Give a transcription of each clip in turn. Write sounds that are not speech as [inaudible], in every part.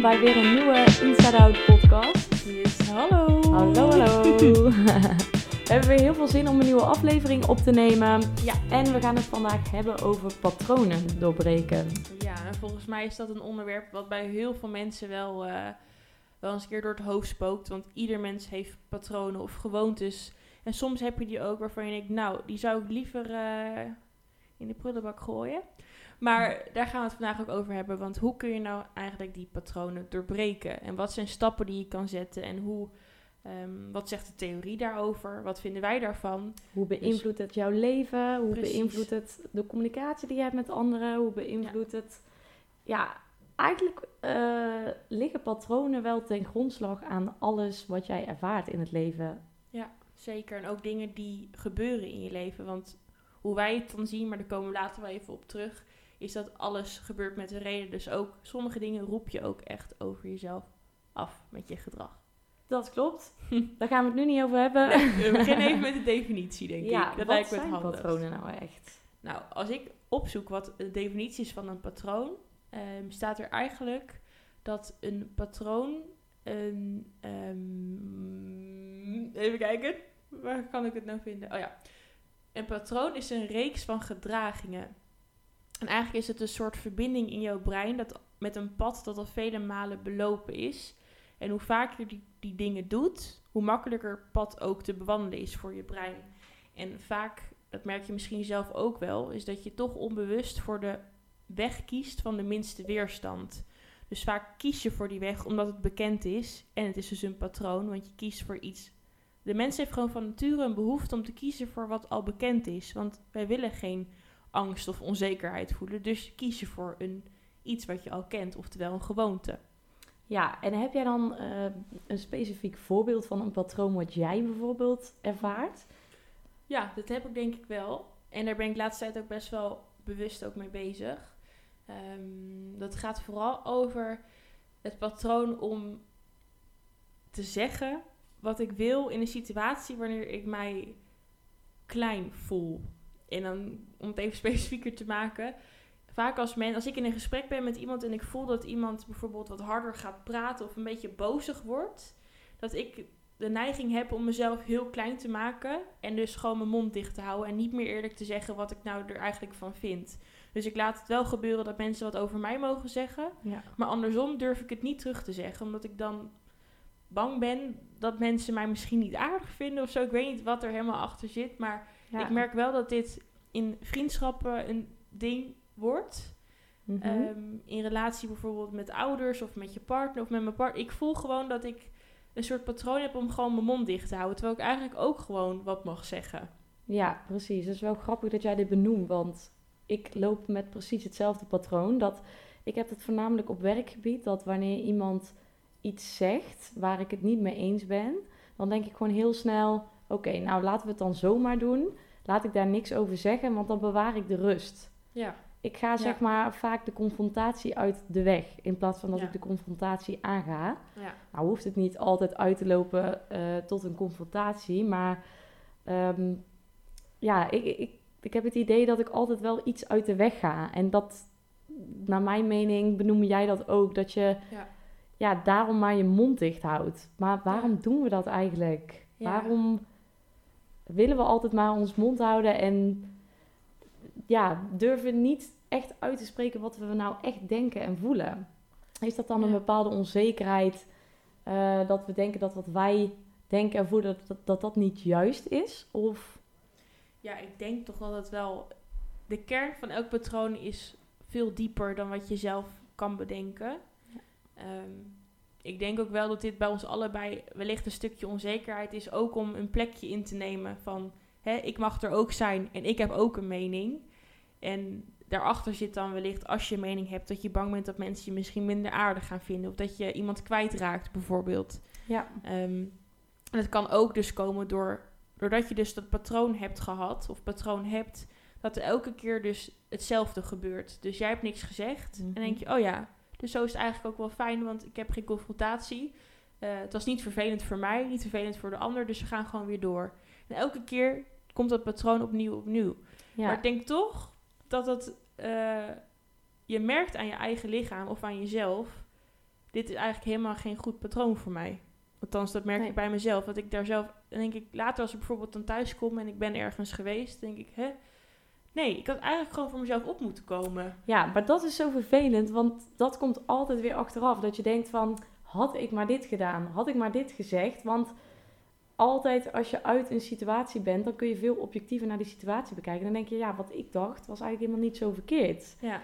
bij weer een nieuwe Inside Out podcast. Yes, hallo. Hallo, hallo. [laughs] we hebben weer heel veel zin om een nieuwe aflevering op te nemen. Ja. En we gaan het vandaag hebben over patronen doorbreken. Ja, en volgens mij is dat een onderwerp wat bij heel veel mensen wel, eh, wel eens een keer door het hoofd spookt. Want ieder mens heeft patronen of gewoontes. En soms heb je die ook waarvan je denkt, nou, die zou ik liever eh, in de prullenbak gooien. Maar daar gaan we het vandaag ook over hebben. Want hoe kun je nou eigenlijk die patronen doorbreken? En wat zijn stappen die je kan zetten? En hoe, ehm, wat zegt de theorie daarover? Wat vinden wij daarvan? Hoe beïnvloedt het jouw leven? Hoe Precies. beïnvloedt het de communicatie die je hebt met anderen? Hoe beïnvloedt het... Ja, eigenlijk eh, liggen patronen wel ten grondslag aan alles wat jij ervaart in het leven. Zeker. En ook dingen die gebeuren in je leven. Want hoe wij het dan zien, maar daar komen we later wel even op terug, is dat alles gebeurt met een reden. Dus ook sommige dingen roep je ook echt over jezelf af met je gedrag. Dat klopt. [laughs] Daar gaan we het nu niet over hebben. We [laughs] beginnen even met de definitie, denk ja, ik. Dat wat lijkt me het zijn handigst. patronen nou echt? Nou, als ik opzoek wat de definitie is van een patroon, ehm, staat er eigenlijk dat een patroon een. ehm, even kijken, waar kan ik het nou vinden? Oh ja. Een patroon is een reeks van gedragingen. En eigenlijk is het een soort verbinding in jouw brein dat met een pad dat al vele malen belopen is. En hoe vaker je die, die dingen doet, hoe makkelijker het pad ook te bewandelen is voor je brein. En vaak, dat merk je misschien zelf ook wel, is dat je toch onbewust voor de weg kiest van de minste weerstand. Dus vaak kies je voor die weg omdat het bekend is. En het is dus een patroon, want je kiest voor iets. De mens heeft gewoon van nature een behoefte om te kiezen voor wat al bekend is. Want wij willen geen angst of onzekerheid voelen. Dus kies je voor een, iets wat je al kent, oftewel een gewoonte. Ja, en heb jij dan eh, een specifiek voorbeeld van een patroon wat jij bijvoorbeeld ervaart? Ja, dat heb ik denk ik wel. En daar ben ik de laatste tijd ook best wel bewust ook mee bezig. Ehm, dat gaat vooral over het patroon om te zeggen wat ik wil in een situatie wanneer ik mij klein voel. En dan, om het even [laughs] specifieker te maken, vaak als, men, als ik in een gesprek ben met iemand en ik voel dat iemand bijvoorbeeld wat harder gaat praten of een beetje bozig wordt, dat ik de neiging heb om mezelf heel klein te maken en dus gewoon mijn mond dicht te houden en niet meer eerlijk te zeggen wat ik nou er eigenlijk van vind. Dus ik laat het wel gebeuren dat mensen wat over mij mogen zeggen, Ja. maar andersom durf ik het niet terug te zeggen, omdat ik dan bang ben dat mensen mij misschien niet aardig vinden of zo. Ik weet niet wat er helemaal achter zit, maar ik merk wel dat dit in vriendschappen een ding wordt. Mhm. Ehm, in relatie bijvoorbeeld met ouders of met je partner of met mijn partner. Ik voel gewoon dat ik een soort patroon heb om gewoon mijn mond dicht te houden. Terwijl ik eigenlijk ook gewoon wat mag zeggen. Ja, precies. Het is wel grappig dat jij dit benoemt, want ik loop met precies hetzelfde patroon. Dat, ik heb het voornamelijk op werkgebied, dat wanneer iemand iets zegt waar ik het niet mee eens ben, dan denk ik gewoon heel snel, oké, nou laten we het dan zomaar doen. Laat ik daar niks over zeggen, want dan bewaar ik de rust. Ja. Ik ga zeg maar vaak de confrontatie uit de weg, in plaats van dat Ja. ik de confrontatie aanga. ja. Nou hoeft het niet altijd uit te lopen eh, tot een confrontatie, maar ehm, ja, ik, ik, ik heb het idee dat ik altijd wel iets uit de weg ga. En dat, naar mijn mening, benoem jij dat ook, dat je Ja. ja, daarom maar je mond dicht houdt. Maar waarom doen we dat eigenlijk? Waarom willen we altijd maar ons mond houden en ja, durven niet echt uit te spreken wat we nou echt denken en voelen? Is dat dan een bepaalde onzekerheid eh, dat we denken dat wat wij denken en voelen, dat dat, dat, dat niet juist is? Of ja, ik denk toch dat het wel... De kern van elk patroon is veel dieper dan wat je zelf kan bedenken. Ehm, ik denk ook wel dat dit bij ons allebei wellicht een stukje onzekerheid is. Ook om een plekje in te nemen van... Hè, ik mag er ook zijn en ik heb ook een mening. En daarachter zit dan wellicht, als je een mening hebt... dat je bang bent dat mensen je misschien minder aardig gaan vinden. Of dat je iemand kwijtraakt, bijvoorbeeld. ja, Ehm, en het kan ook dus komen door, doordat je dus dat patroon hebt gehad, of patroon hebt, dat er elke keer dus hetzelfde gebeurt. Dus jij hebt niks gezegd en Mhm. denk je, oh ja, dus zo is het eigenlijk ook wel fijn, want ik heb geen confrontatie. Eh, het was niet vervelend voor mij, niet vervelend voor de ander, dus we gaan gewoon weer door. En elke keer komt dat patroon opnieuw, opnieuw. ja. Maar ik denk toch dat het, eh, je merkt aan je eigen lichaam of aan jezelf dit is eigenlijk helemaal geen goed patroon voor mij. Althans, dat merk Nee. ik bij mezelf. Dat ik daar zelf, denk ik later als ik bijvoorbeeld dan thuis kom en ik ben ergens geweest, denk ik, hè? Nee, ik had eigenlijk gewoon voor mezelf op moeten komen. Ja, maar dat is zo vervelend, want dat komt altijd weer achteraf. Dat je denkt van, had ik maar dit gedaan? Had ik maar dit gezegd? Want altijd als je uit een situatie bent, dan kun je veel objectiever naar die situatie bekijken. Dan denk je, ja, wat ik dacht was eigenlijk helemaal niet zo verkeerd. Ja,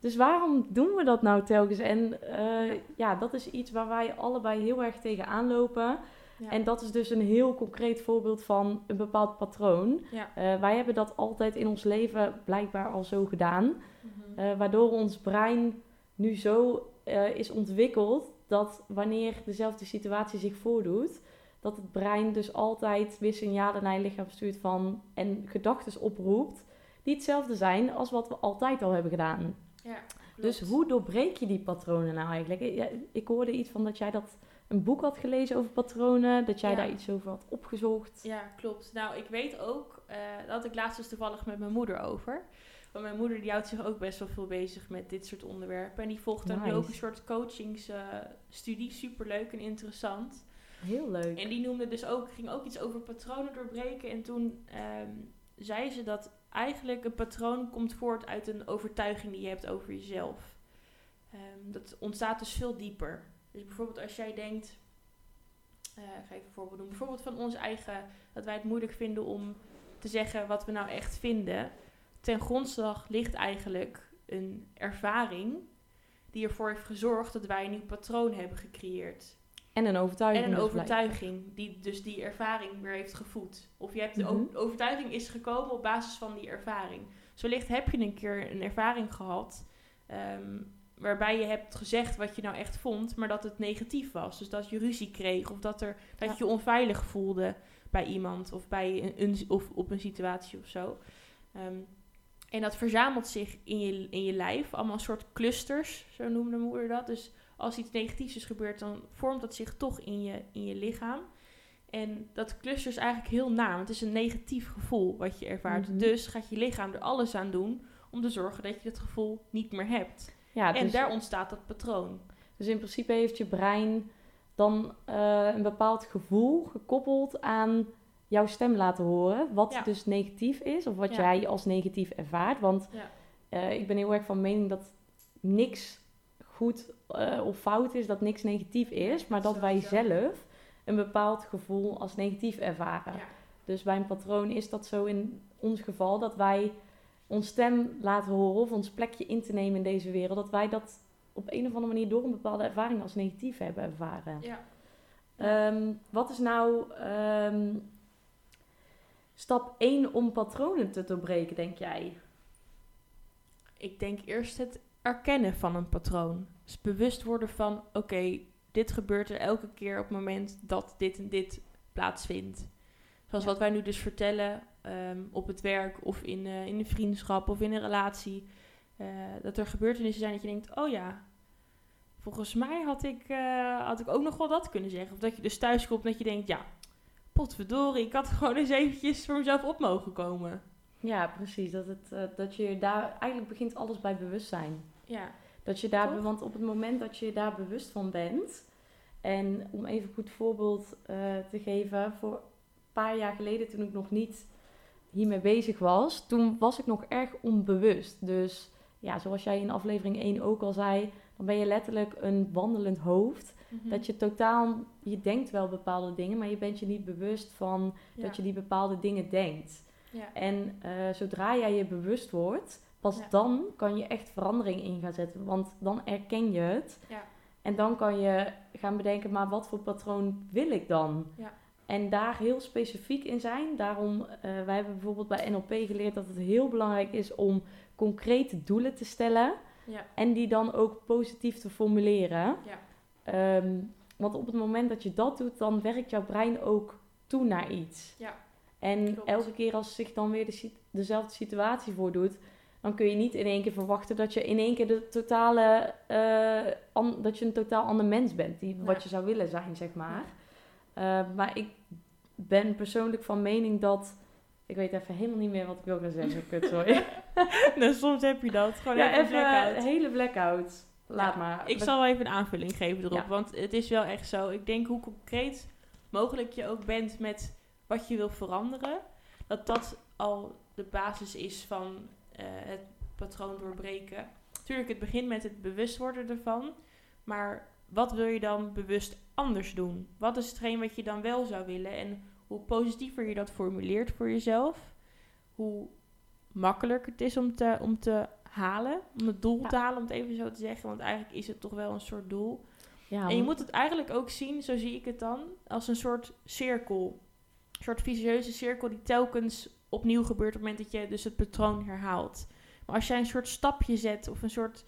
Dus waarom doen we dat nou telkens? En eh, ja, dat is iets waar wij allebei heel erg tegenaan lopen. Ja. En dat is dus een heel concreet voorbeeld van een bepaald patroon. ja. Eh, wij hebben dat altijd in ons leven blijkbaar al zo gedaan. Mhm. Eh, waardoor ons brein nu zo eh, is ontwikkeld dat wanneer dezelfde situatie zich voordoet, dat het brein dus altijd weer signalen naar je lichaam stuurt van en gedachten oproept die hetzelfde zijn als wat we altijd al hebben gedaan. ja Dus hoe doorbreek je die patronen nou eigenlijk? Ik hoorde iets van dat jij dat een boek had gelezen over patronen, dat jij Ja. daar iets over had opgezocht. Ja, klopt. Nou, ik weet ook, eh dat had ik laatst dus toevallig met mijn moeder over. Want mijn moeder die houdt zich ook best wel veel bezig met dit soort onderwerpen. En die volgt dan Nice. ook een soort coachingsstudie. Superleuk en interessant. Heel leuk. En die noemde dus ook, ging ook iets over patronen doorbreken. En toen ehm, zei ze dat eigenlijk een patroon komt voort uit een overtuiging die je hebt over jezelf. Ehm, dat ontstaat dus veel dieper. Dus bijvoorbeeld als jij denkt, eh, ik ga even een voorbeeld doen. Bijvoorbeeld van ons eigen, dat wij het moeilijk vinden om te zeggen wat we nou echt vinden. Ten grondslag ligt eigenlijk een ervaring die ervoor heeft gezorgd dat wij een nieuw patroon hebben gecreëerd. En een overtuiging. En een dus overtuiging die dus die ervaring weer heeft gevoed. Of je hebt de Mhm. overtuiging is gekomen op basis van die ervaring. Dus wellicht heb je een keer een ervaring gehad ehm, waarbij je hebt gezegd wat je nou echt vond, maar dat het negatief was. Dus dat je ruzie kreeg of dat, er, dat Ja. je je onveilig voelde bij iemand of, bij een, een- of op een situatie of zo. Ehm, en dat verzamelt zich in je, in je lijf, allemaal een soort clusters, zo noemde moeder dat. Dus als iets negatiefs is gebeurd, dan vormt dat zich toch in je, in je lichaam. En dat cluster is eigenlijk heel naar, want het is een negatief gevoel wat je ervaart. Mhm. Dus gaat je lichaam er alles aan doen om te zorgen dat je dat gevoel niet meer hebt. Ja, en dus, daar ontstaat dat patroon. dus in principe heeft je brein dan eh, een bepaald gevoel gekoppeld aan jouw stem laten horen. Wat Ja. dus negatief is, of wat Ja. jij als negatief ervaart. Want eh, ik ben heel erg van mening dat niks goed eh, of fout is, dat niks negatief is. Maar dat wij zelf een bepaald gevoel als negatief ervaren. Dus bij een patroon is dat zo in ons geval dat wij ons stem laten horen of ons plekje in te nemen in deze wereld, dat wij dat op een of andere manier door een bepaalde ervaring als negatief hebben ervaren. Ja. Ehm, wat is nou ehm, stap 1 om patronen te doorbreken, denk jij? Ik denk eerst het erkennen van een patroon. Dus bewust worden van, oké, dit gebeurt er elke keer op het moment dat dit en dit plaatsvindt. Zoals Ja. wat wij nu dus vertellen ehm, op het werk of in, eh, in een vriendschap of in een relatie. eh, dat er gebeurtenissen zijn dat je denkt, oh ja, volgens mij had ik, eh, had ik ook nog wel dat kunnen zeggen. Of dat je dus thuis komt en dat je denkt, ja, potverdorie, ik had [laughs] gewoon eens eventjes voor mezelf op mogen komen. Ja, precies. Dat, het, dat je daar eigenlijk begint alles bij bewustzijn. Ja, Dat je daar, Toch? want op het moment dat je daar bewust van bent, en om even een goed voorbeeld te geven, voor een paar jaar geleden toen ik nog niet hiermee bezig was, toen was ik nog erg onbewust. Dus ja, zoals jij in aflevering 1 ook al zei, dan ben je letterlijk een wandelend hoofd. Mhm. Dat je totaal, je denkt wel bepaalde dingen, maar je bent je niet bewust van Ja. dat je die bepaalde dingen denkt. Ja. En eh, zodra jij je bewust wordt, pas Ja. dan kan je echt verandering in gaan zetten. Want dan erken je het. Ja. En dan kan je gaan bedenken, maar wat voor patroon wil ik dan? Ja. En daar heel specifiek in zijn. Daarom, eh wij hebben bijvoorbeeld bij NLP geleerd dat het heel belangrijk is om concrete doelen te stellen. Ja. En die dan ook positief te formuleren. Ja. Ehm, want op het moment dat je dat doet, dan werkt jouw brein ook toe naar iets. Ja. En Klopt. elke keer als zich dan weer de, dezelfde situatie voordoet, dan kun je niet in één keer verwachten dat je in één keer de totale, eh, an- dat je een totaal ander mens bent, die, wat je zou willen zijn, zeg maar. Eh, maar ik ben persoonlijk van mening dat, ik weet even helemaal niet meer wat ik wil gaan zeggen, kut, sorry. nou, soms heb je dat. Gewoon ja, even, blackout. een hele blackout. laat Ja, maar. Ik zal wel even een aanvulling geven erop, Ja. want het is wel echt zo. Ik denk hoe concreet mogelijk je ook bent met wat je wil veranderen, dat dat al de basis is van eh, het patroon doorbreken. Tuurlijk, het begint met het bewust worden ervan, maar wat wil je dan bewust anders doen? Wat is hetgeen wat je dan wel zou willen en hoe positiever je dat formuleert voor jezelf, hoe makkelijker het is om te, om te halen, om het doel Ja. te halen, om het even zo te zeggen. Want eigenlijk is het toch wel een soort doel. ja, en je moet het eigenlijk ook zien, zo zie ik het dan, als een soort cirkel. Een soort vicieuze cirkel die telkens opnieuw gebeurt op het moment dat je dus het patroon herhaalt. Maar als jij een soort stapje zet of een soort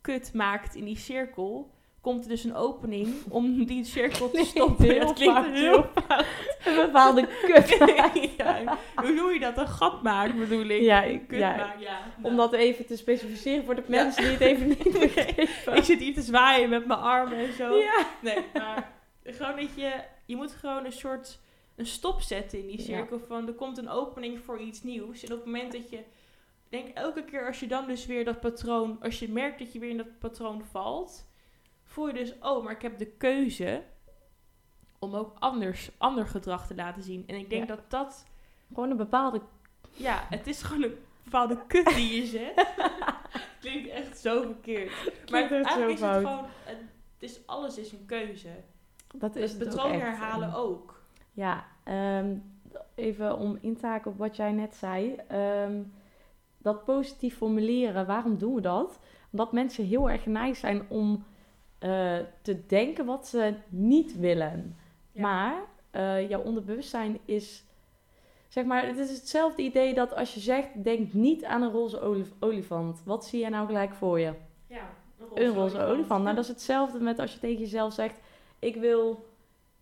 kut maakt in die cirkel, komt er dus een opening [laughs] om die cirkel te stoppen. heel Dat klinkt heel fout. [laughs] een bepaalde kut. [laughs] ja, hoe noem je dat? Een gat maken bedoel ik. Ja, Een kut ja. maken, ja. Om dat even te specificeren voor de mensen die het even niet begrijpen. Ik zit hier te zwaaien met mijn armen en zo. Ja. Nee, maar gewoon dat je... Je moet gewoon een soort... Een stop zetten in die cirkel van... Er komt een opening voor iets nieuws. En op het moment dat je... Denk elke keer als je dan dus weer dat patroon... Als je merkt dat je weer in dat patroon valt... Voel je dus... Oh, maar ik heb de keuze... Om ook anders, ander gedrag te laten zien. En ik denk Ja. dat dat... Gewoon een bepaalde... Ja, het is gewoon een bepaalde kut die je zet. [laughs] Klinkt echt zo verkeerd. Maar eigenlijk is het gewoon... Het is, alles is een keuze. Dat is Het het ook patroon echt. herhalen ook. Ja, ehm, even om in te haken op wat jij net zei. Ehm, dat positief formuleren, waarom doen we dat? Omdat mensen heel erg geneigd zijn om eh, te denken wat ze niet willen. Ja. Maar eh, jouw onderbewustzijn is, zeg maar, het is hetzelfde idee dat als je zegt, denk niet aan een roze olif- olifant. Wat zie je nou gelijk voor je? Ja, Een roze olifant. Nou, dat is hetzelfde met als je tegen jezelf zegt: Ik wil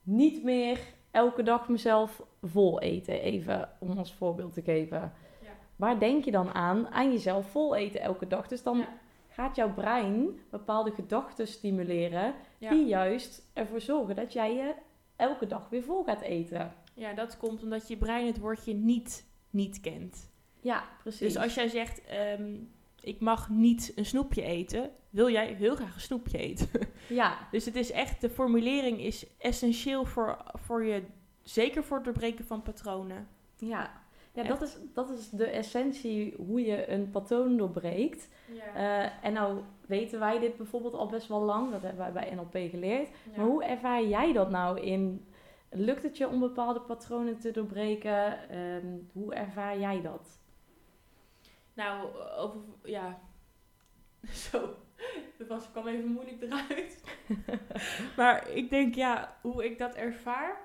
niet meer elke dag mezelf vol eten. Even om als voorbeeld te geven. Ja. Waar denk je dan aan? Aan jezelf vol eten elke dag. Dus dan Ja. Gaat jouw brein bepaalde gedachten stimuleren. Ja. Die juist ervoor zorgen dat jij je elke dag weer vol gaat eten. ja, dat komt omdat je brein het woordje niet niet kent. Ja, precies. Dus als jij zegt, ehm, ik mag niet een snoepje eten, wil jij heel graag een snoepje eten. [laughs] Ja, dus het is echt, de formulering is essentieel voor, voor je, zeker voor het doorbreken van patronen. ja. Ja Echt. dat, is, dat is de essentie hoe je een patroon doorbreekt. Ja. Eh, en nou weten wij dit bijvoorbeeld al best wel lang. Dat hebben wij bij NLP geleerd. Maar hoe ervaar jij dat nou in... Lukt het je om bepaalde patronen te doorbreken? Ehm, hoe ervaar jij dat? Nou, over, ja, [laughs] zo. Dat was, kwam even moeilijk eruit. [laughs] maar ik denk, ja, hoe ik dat ervaar,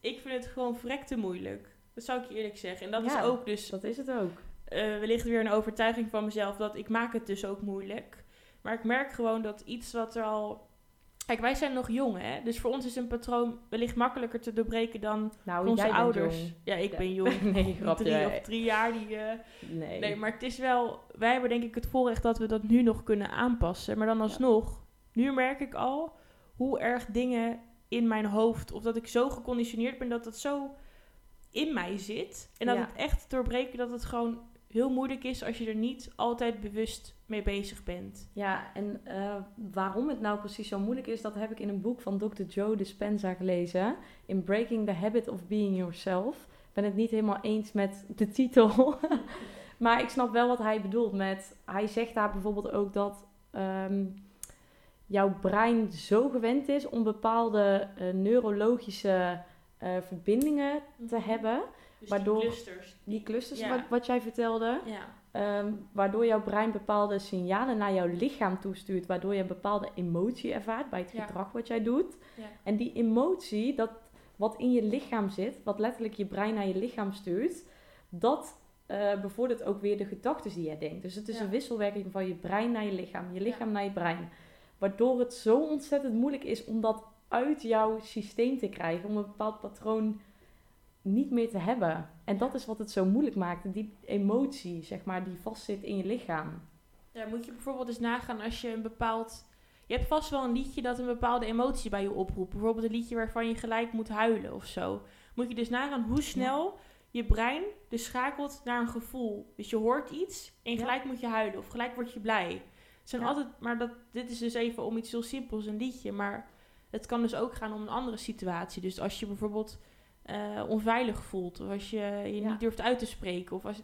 ik vind het gewoon verrekte moeilijk. Dat zou ik je eerlijk zeggen. En dat Ja. is ook dus Dat is het ook. eh, wellicht weer een overtuiging van mezelf dat ik maak het dus ook moeilijk. Maar ik merk gewoon dat iets wat er al... Kijk, wij zijn nog jong, hè? Dus voor ons is een patroon wellicht makkelijker te doorbreken dan Nou, onze jij bent ouders. jong. Ja, ik Ja. ben jong. [laughs] nee, grapje. drie of drie jaar, die... eh, Nee. Nee, maar het is wel... Wij hebben denk ik het voorrecht dat we dat nu nog kunnen aanpassen. Maar dan alsnog, nu merk ik al hoe erg dingen in mijn hoofd... Of dat ik zo geconditioneerd ben dat het zo in mij zit. En dat Ja. het echt doorbreken dat het gewoon heel moeilijk is... als je er niet altijd bewust mee bezig bent. Ja, en eh, waarom het nou precies zo moeilijk is, dat heb ik in een boek van Dr. Joe Dispenza gelezen. In Breaking the Habit of Being Yourself. Ik ben het niet helemaal eens met de titel. [laughs] maar ik snap wel wat hij bedoelt met... Hij zegt daar bijvoorbeeld ook dat ehm, jouw brein zo gewend is om bepaalde eh, neurologische eh, verbindingen te hebben. Dus Waardoor- die clusters. Die clusters Ja. wat, wat jij vertelde. Ja. Ehm, waardoor jouw brein bepaalde signalen naar jouw lichaam toestuurt, waardoor je een bepaalde emotie ervaart bij het Ja. gedrag wat jij doet. Ja. En die emotie, dat wat in je lichaam zit, wat letterlijk je brein naar je lichaam stuurt, dat eh, bevordert ook weer de gedachten die jij denkt. Dus het is een wisselwerking van je brein naar je lichaam, je lichaam naar je brein. Waardoor het zo ontzettend moeilijk is om dat uit jouw systeem te krijgen, om een bepaald patroon niet meer te hebben. En dat is wat het zo moeilijk maakt. Die emotie, zeg maar, die vastzit in je lichaam. Ja, moet je bijvoorbeeld eens nagaan als je een bepaald... Je hebt vast wel een liedje dat een bepaalde emotie bij je oproept. Bijvoorbeeld een liedje waarvan je gelijk moet huilen of zo. Moet je dus nagaan hoe snel je brein dus schakelt naar een gevoel. Dus je hoort iets en Ja. gelijk moet je huilen of gelijk word je blij. Het zijn Ja. altijd, maar dat, dit is dus even om iets heel simpels, een liedje. Maar het kan dus ook gaan om een andere situatie. Dus als je bijvoorbeeld eh, onveilig voelt, of als je je Ja. niet durft uit te spreken, of als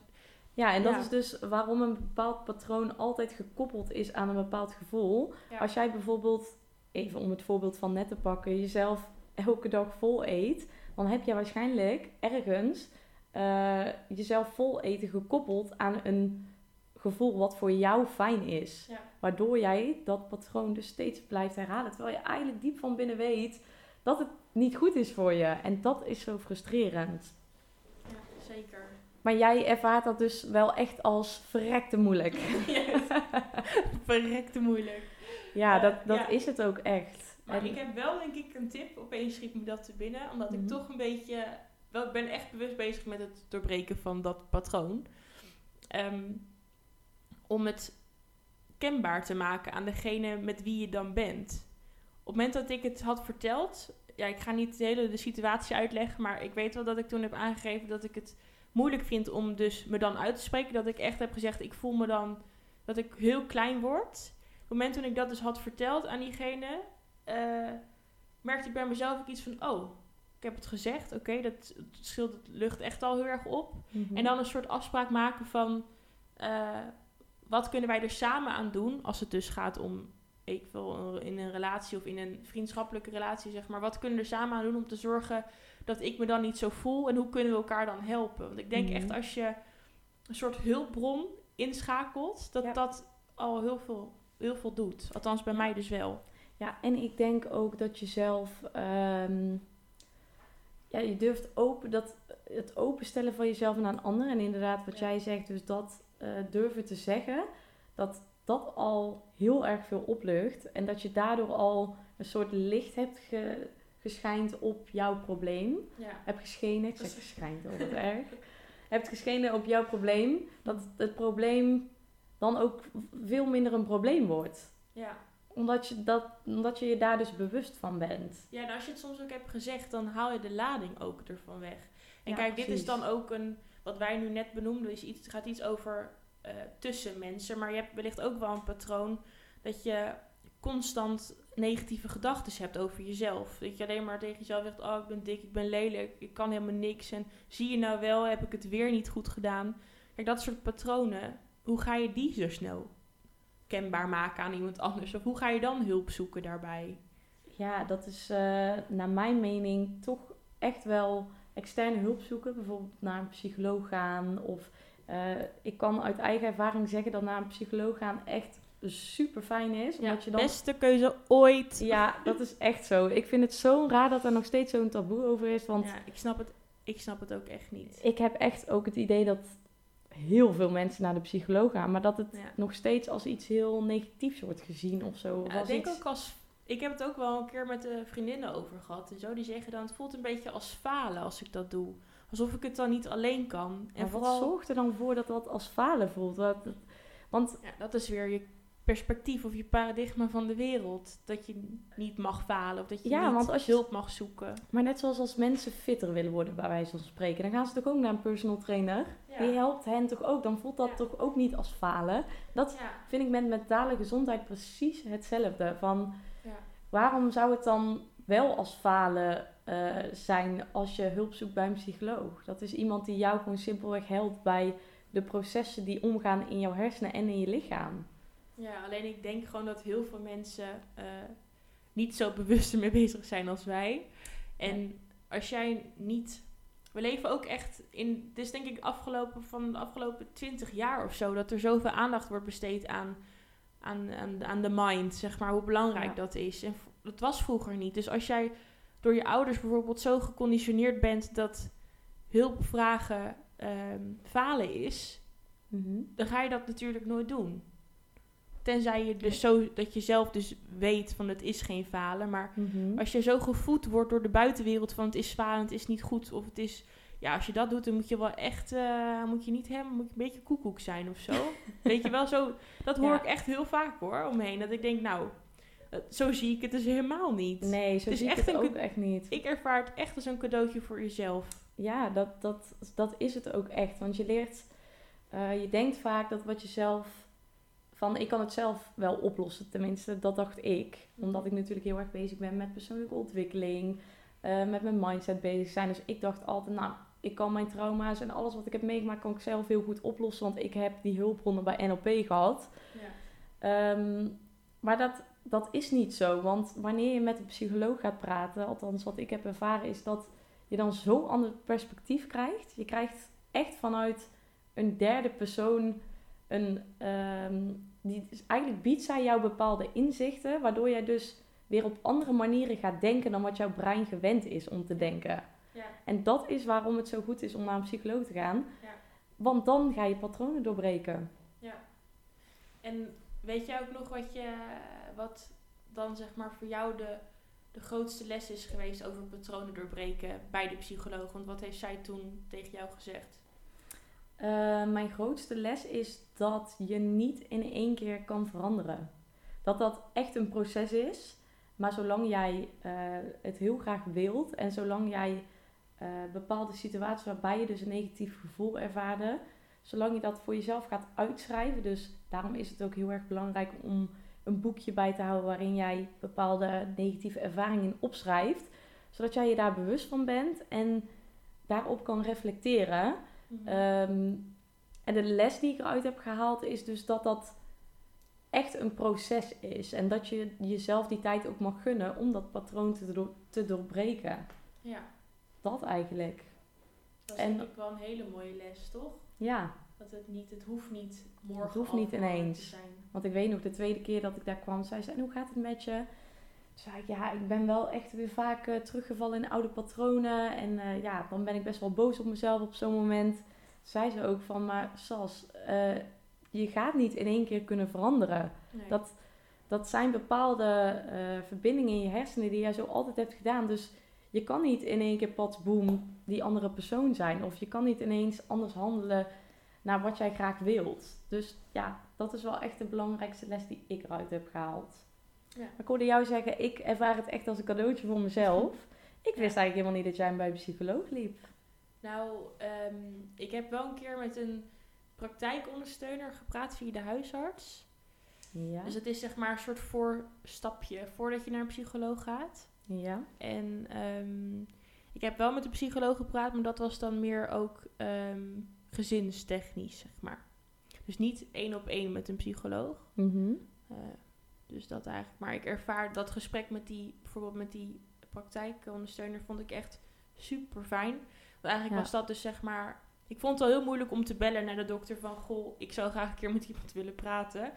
Ja, en dat Ja. is dus waarom een bepaald patroon altijd gekoppeld is aan een bepaald gevoel. Ja. Als jij bijvoorbeeld, even om het voorbeeld van net te pakken, jezelf elke dag vol eet, dan heb je waarschijnlijk ergens eh, jezelf vol eten gekoppeld aan een gevoel wat voor jou fijn is. Ja. Waardoor jij dat patroon dus steeds blijft herhalen. Terwijl je eigenlijk diep van binnen weet dat het niet goed is voor je. En dat is zo frustrerend. Ja, zeker. Maar jij ervaart dat dus wel echt als verrekte moeilijk. [laughs] Verrekte moeilijk. Ja, dat, dat ja. is het ook echt. Maar En- ik heb wel denk ik een tip, opeens schiet me dat te binnen. Omdat Mhm. ik toch een beetje, wel, ik ben echt bewust bezig met het doorbreken van dat patroon. Ehm, om het kenbaar te maken aan degene met wie je dan bent. Op het moment dat ik het had verteld, ja, ik ga niet de hele de situatie uitleggen, maar ik weet wel dat ik toen heb aangegeven dat ik het moeilijk vind om dus me dan uit te spreken. Dat ik echt heb gezegd, ik voel me dan dat ik heel klein word. Op het moment toen ik dat dus had verteld aan diegene, eh, merkte ik bij mezelf ook iets van, oh, ik heb het gezegd, oké, dat scheelt het lucht echt al heel erg op. Mhm. En dan een soort afspraak maken van, eh, wat kunnen wij er samen aan doen als het dus gaat om, ik wil in een relatie of in een vriendschappelijke relatie, zeg maar, wat kunnen we er samen aan doen om te zorgen dat ik me dan niet zo voel en hoe kunnen we elkaar dan helpen? Want ik denk Mhm. echt als je een soort hulpbron inschakelt, dat Ja. dat al heel veel, heel veel doet. Althans bij mij dus wel. Ja, en ik denk ook dat je zelf, ehm, ja, je durft open, dat, het openstellen van jezelf naar een ander. En inderdaad, wat Ja. jij zegt, dus dat eh, durven te zeggen, dat dat al heel erg veel oplucht. En dat je daardoor al een soort licht hebt ge, geschijnd op jouw probleem. Ja. Heb geschenen, ik zeg geschijnd, oh wat erg. Hebt geschenen op jouw probleem, dat het probleem dan ook veel minder een probleem wordt Ja. omdat je, dat, omdat je je daar dus bewust van bent. Ja, en als je het soms ook hebt gezegd, dan haal je de lading ook ervan weg. En Ja, kijk, dit is dan ook een, wat wij nu net benoemden, is iets, gaat iets over eh, tussen mensen. Maar je hebt wellicht ook wel een patroon dat je constant negatieve gedachten hebt over jezelf. Dat je alleen maar tegen jezelf zegt, oh ik ben dik, ik ben lelijk, ik kan helemaal niks. En zie je nou wel, heb ik het weer niet goed gedaan. Kijk, dat soort patronen, hoe ga je die zo snel kenbaar maken aan iemand anders? Of hoe ga je dan hulp zoeken daarbij? Ja, dat is eh, naar mijn mening toch echt wel externe hulp zoeken. Bijvoorbeeld naar een psycholoog gaan. Of eh, ik kan uit eigen ervaring zeggen dat naar een psycholoog gaan echt super fijn is. Ja, Omdat je dan beste keuze ooit. Ja, dat is echt zo. Ik vind het zo raar dat er nog steeds zo'n taboe over is. Want Ja, ik snap het, ik snap het ook echt niet. ik heb echt ook het idee dat heel veel mensen naar de psycholoog gaan. Maar dat het Ja. nog steeds als iets heel negatiefs wordt gezien of zo. Ja, ik denk iets- ook als... Ik heb het ook wel een keer met de vriendinnen over gehad en zo. Die zeggen dan, het voelt een beetje als falen als ik dat doe. Alsof ik het dan niet alleen kan. En En wat vooral... zorgt er dan voor dat dat als falen voelt? Want Ja, dat is weer je perspectief of je paradigma van de wereld. Dat je niet mag falen of dat je Ja, niet want als je- hulp mag zoeken. Maar net zoals als mensen fitter willen worden, bij wijze van spreken, dan gaan ze toch ook naar een personal trainer. Die helpt hen toch ook. Dan voelt dat Ja. toch ook niet als falen. Dat vind ik met mentale gezondheid precies hetzelfde. Van. Waarom zou het dan wel als falen eh, zijn als je hulp zoekt bij een psycholoog? Dat is iemand die jou gewoon simpelweg helpt bij de processen die omgaan in jouw hersenen en in je lichaam. Ja, alleen ik denk gewoon dat heel veel mensen eh, niet zo bewust ermee [laughs] bezig zijn als wij. En als jij niet. We leven ook echt in. Dit is denk ik afgelopen van de afgelopen twintig jaar of zo. Dat er zoveel aandacht wordt besteed aan, aan, aan, aan de mind. Zeg maar hoe belangrijk Ja. dat is. En dat was vroeger niet. Dus als jij door je ouders bijvoorbeeld zo geconditioneerd bent dat hulp vragen ehm, falen is dan ga je dat natuurlijk nooit doen. Tenzij je dus zo, dat je zelf dus weet van het is geen falen. Maar Mhm. als je zo gevoed wordt door de buitenwereld van het is falen, het is niet goed of het is... Ja, als je dat doet, dan moet je wel echt, eh, moet je niet helemaal, moet je een beetje koekoek zijn of zo. [laughs] weet je wel, zo, dat hoor Ja. ik echt heel vaak hoor, omheen. Dat ik denk, nou, eh, zo zie ik het dus helemaal niet. Nee, zo Het is zie ik echt het ook echt niet. Ik ervaar het echt als een cadeautje voor jezelf. Ja, dat, dat, dat is het ook echt. Want je leert, eh, je denkt vaak dat wat je zelf van ik kan het zelf wel oplossen, tenminste, dat dacht ik. Omdat ik natuurlijk heel erg bezig ben met persoonlijke ontwikkeling, eh, met mijn mindset bezig zijn. Dus ik dacht altijd, nou, ik kan mijn trauma's en alles wat ik heb meegemaakt, kan ik zelf heel goed oplossen. Want ik heb die hulpbronnen bij NLP gehad. Ja. Ehm, maar dat, dat is niet zo. Want wanneer je met een psycholoog gaat praten, althans wat ik heb ervaren, is dat je dan zo'n ander perspectief krijgt. Je krijgt echt vanuit een derde persoon een. ehm, die, eigenlijk biedt zij jou bepaalde inzichten, waardoor jij dus weer op andere manieren gaat denken dan wat jouw brein gewend is om te denken. Ja. En dat is waarom het zo goed is om naar een psycholoog te gaan. Ja. Want dan ga je patronen doorbreken. Ja. En weet jij ook nog wat, je, wat dan zeg maar voor jou de, de grootste les is geweest over patronen doorbreken bij de psycholoog? Want wat heeft zij toen tegen jou gezegd? Eh, mijn grootste les is dat je niet in één keer kan veranderen. Dat dat echt een proces is. Maar zolang jij eh, het heel graag wilt en zolang jij eh, bepaalde situaties waarbij je dus een negatief gevoel ervaarde, zolang je dat voor jezelf gaat uitschrijven. Dus daarom is het ook heel erg belangrijk om een boekje bij te houden waarin jij bepaalde negatieve ervaringen opschrijft, zodat jij je daar bewust van bent en daarop kan reflecteren. Ehm, en de les die ik eruit heb gehaald is dus dat dat echt een proces is. En dat je jezelf die tijd ook mag gunnen om dat patroon te, door- te doorbreken. ja, Dat eigenlijk. dat is En- denk ik wel een hele mooie les, toch? Ja, Dat het niet, het hoeft niet morgen Het hoeft niet ineens. te zijn. want ik weet nog de tweede keer dat ik daar kwam, zei ze, en hoe gaat het met je? Toen zei ik, ja, ik ben wel echt weer vaak eh, teruggevallen in oude patronen. En eh, ja, dan ben ik best wel boos op mezelf op zo'n moment. Toen zei ze ook van, maar Sas, eh, je gaat niet in één keer kunnen veranderen. Nee. Dat, dat zijn bepaalde verbindingen in je hersenen die jij zo altijd hebt gedaan. Dus je kan niet in één keer pats boem die andere persoon zijn. Of je kan niet ineens anders handelen naar wat jij graag wilt. Dus ja, dat is wel echt de belangrijkste les die ik eruit heb gehaald. Ja. Maar ik hoorde jou zeggen, ik ervaar het echt als een cadeautje voor mezelf. [laughs] Ik Ja. wist eigenlijk helemaal niet dat jij bij een psycholoog liep. Nou, ehm, ik heb wel een keer met een praktijkondersteuner gepraat via de huisarts. Ja. Dus het is zeg maar een soort voorstapje voordat je naar een psycholoog gaat. Ja. En ehm, ik heb wel met de psycholoog gepraat, maar dat was dan meer ook ehm, gezinstechnisch, zeg maar. Dus niet één op één met een psycholoog. Mhm. Eh, dus dat eigenlijk. Maar ik ervaar dat gesprek met die, bijvoorbeeld met die praktijkondersteuner, vond ik echt super fijn. Want eigenlijk Ja. was dat dus zeg maar. Ik vond het al heel moeilijk om te bellen naar de dokter van goh, ik zou graag een keer met iemand willen praten.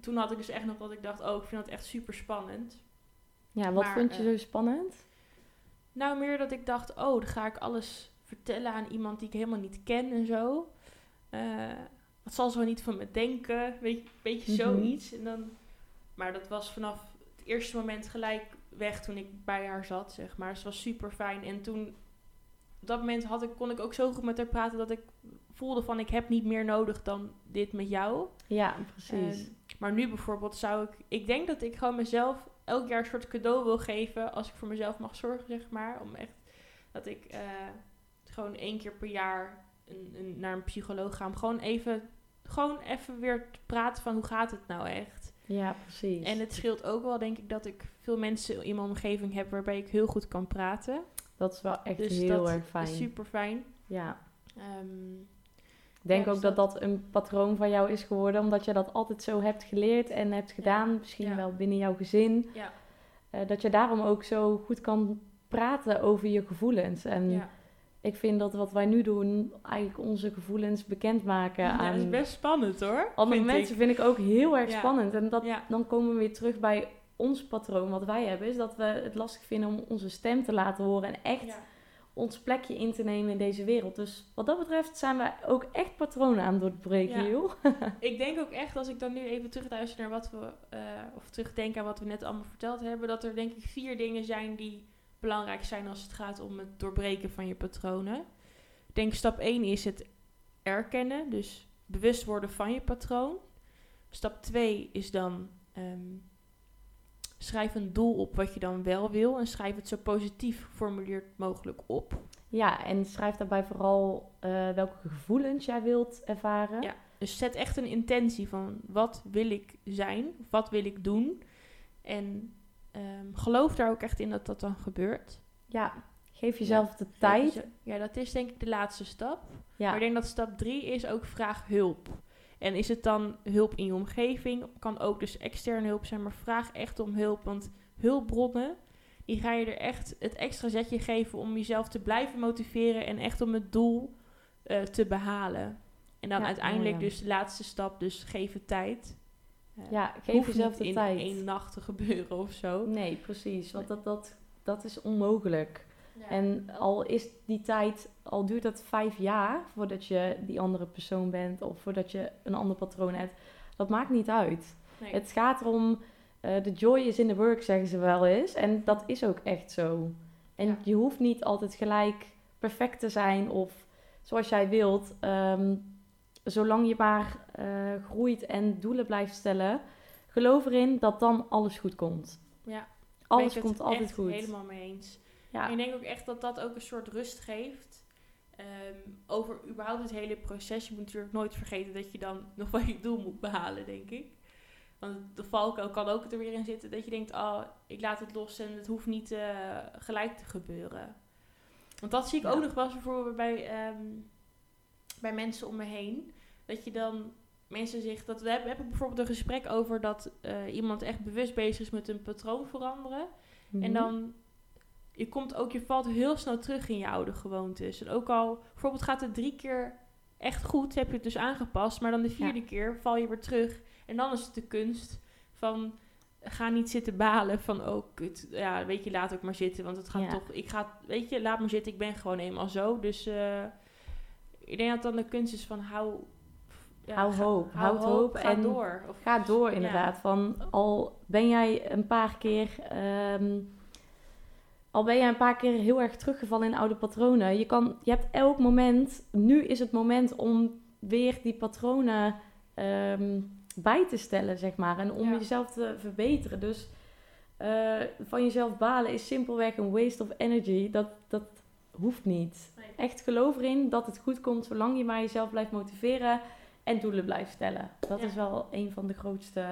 Toen had ik dus echt nog dat ik dacht, oh, ik vind dat echt super spannend. Ja, wat Maar, vond je eh, zo spannend? Nou, meer dat ik dacht, oh, dan ga ik alles vertellen aan iemand die ik helemaal niet ken en zo. Eh, wat zal ze wel niet van me denken? Weet je, beetje Mhm. zoiets. En dan, maar dat was vanaf het eerste moment gelijk weg toen ik bij haar zat, zeg maar. Ze was super fijn. En toen, op dat moment had ik, kon ik ook zo goed met haar praten dat ik voelde van, ik heb niet meer nodig dan dit met jou. Ja, precies. Maar nu bijvoorbeeld zou ik... Ik denk dat ik gewoon mezelf elk jaar een soort cadeau wil geven... als ik voor mezelf mag zorgen, zeg maar. Om echt... Dat ik eh, gewoon één keer per jaar een, een, naar een psycholoog ga. Om gewoon even, gewoon even weer te praten van hoe gaat het nou echt. ja, precies. En het scheelt ook wel, denk ik, dat ik veel mensen in mijn omgeving heb... waarbij ik heel goed kan praten. dat is wel echt Dus heel dat erg fijn. is super fijn. Ja. Ehm, denk Ja, ook dat dat een patroon van jou is geworden, omdat je dat altijd zo hebt geleerd en hebt gedaan. Misschien Ja. wel binnen jouw gezin. ja, Eh, dat je daarom ook zo goed kan praten over je gevoelens. En ik vind dat wat wij nu doen, eigenlijk onze gevoelens bekendmaken ja, aan dat is best spannend hoor. andere vind mensen, ik. vind ik ook heel erg spannend. En dat, dan komen we weer terug bij ons patroon wat wij hebben, is dat we het lastig vinden om onze stem te laten horen en echt. Ons plekje in te nemen in deze wereld. Dus wat dat betreft zijn we ook echt patronen aan het doorbreken, Ja. joh. [laughs] Ik denk ook echt, als ik dan nu even terugluister naar wat we, eh, of terugdenk aan wat we net allemaal verteld hebben, dat er denk ik vier dingen zijn die belangrijk zijn als het gaat om het doorbreken van je patronen. Ik denk stap 1 is het erkennen, dus bewust worden van je patroon. Stap 2 is dan ehm, schrijf een doel op wat je dan wel wil en schrijf het zo positief geformuleerd mogelijk op. Ja, en schrijf daarbij vooral eh, welke gevoelens jij wilt ervaren. Ja. Dus zet echt een intentie van wat wil ik zijn, wat wil ik doen. En ehm, geloof daar ook echt in dat dat dan gebeurt. Ja, geef jezelf de tijd. Ja, dat is denk ik de laatste stap. Ja, Maar ik denk dat stap drie is ook vraag hulp. En is het dan hulp in je omgeving? Kan ook dus externe hulp zijn, maar vraag echt om hulp. Want hulpbronnen, die ga je er echt het extra zetje geven om jezelf te blijven motiveren en echt om het doel eh, te behalen. En dan Ja, uiteindelijk ja. dus de laatste stap, dus geef het tijd. Eh, ja geef hoeft jezelf niet de in tijd. één nacht te gebeuren of zo. Nee, precies. Want dat, dat, dat is onmogelijk. Ja. En al is die tijd, al duurt dat vijf jaar voordat je die andere persoon bent of voordat je een ander patroon hebt, dat maakt niet uit. Nee. Het gaat erom, eh de joy is in the work, zeggen ze wel eens. En dat is ook echt zo. En Ja. je hoeft niet altijd gelijk perfect te zijn of zoals jij wilt. Ehm, zolang je maar eh, groeit en doelen blijft stellen, geloof erin dat dan alles goed komt. Ja. Alles Ben ik het komt altijd goed. helemaal mee eens. Ja. Ik denk ook echt dat dat ook een soort rust geeft. ehm, over überhaupt het hele proces. Je moet natuurlijk nooit vergeten dat je dan nog wel je doel moet behalen, denk ik. Want de valkuil kan ook er weer in zitten dat je denkt, oh, ik laat het los en het hoeft niet eh, gelijk te gebeuren. Want dat zie ik Ja. ook nog wel eens bijvoorbeeld bij, ehm, bij mensen om me heen. Dat je dan mensen zich, dat heb, heb ik bijvoorbeeld een gesprek over dat eh, iemand echt bewust bezig is met een patroon veranderen. En Mhm. dan, je komt ook, je valt heel snel terug in je oude gewoontes. En ook al, bijvoorbeeld gaat het drie keer echt goed, heb je het dus aangepast. Maar dan de vierde keer val je weer terug. En dan is het de kunst van, ga niet zitten balen van, oh kut, ja, weet je, laat ook maar zitten. Want het gaat Ja. toch, ik ga, weet je, laat maar zitten, ik ben gewoon eenmaal zo. Dus eh, ik denk dat dan de kunst is van, hou... ja, Hou ga- hoop, hou houd hoop ga en door. Of, Ga door inderdaad. Van al ben jij een paar keer. ehm, al ben jij een paar keer heel erg teruggevallen in oude patronen. Je, kan, je hebt elk moment. Nu is het moment om weer die patronen ehm, bij te stellen, zeg maar. En om Ja. jezelf te verbeteren. Dus eh, van jezelf balen is simpelweg een waste of energy. Dat, dat hoeft niet. Nee. Echt geloof erin dat het goed komt zolang je maar jezelf blijft motiveren en doelen blijft stellen. Dat Ja. is wel een van de grootste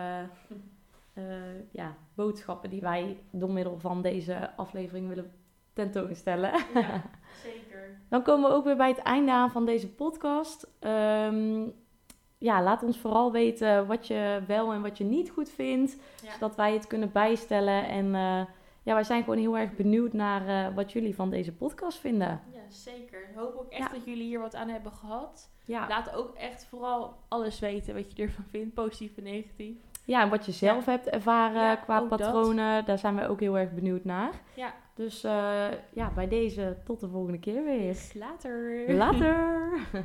eh, ja, boodschappen die wij door middel van deze aflevering willen tentoonstellen. Ja, [laughs] zeker. Dan komen we ook weer bij het einde aan van deze podcast. Ehm, ja, laat ons vooral weten wat je wel en wat je niet goed vindt, Ja. zodat wij het kunnen bijstellen. En eh, ja, wij zijn gewoon heel erg benieuwd naar eh, wat jullie van deze podcast vinden. Ja, zeker. Ik hoop ook echt Ja. dat jullie hier wat aan hebben gehad. Ja, Laat ook echt vooral alles weten wat je ervan vindt, positief en negatief. Ja en wat je zelf hebt ervaren Ja, qua dat. patronen, daar zijn wij ook heel erg benieuwd naar. Ja. Dus eh, ja, bij deze tot de volgende keer weer. Later. Later! [laughs]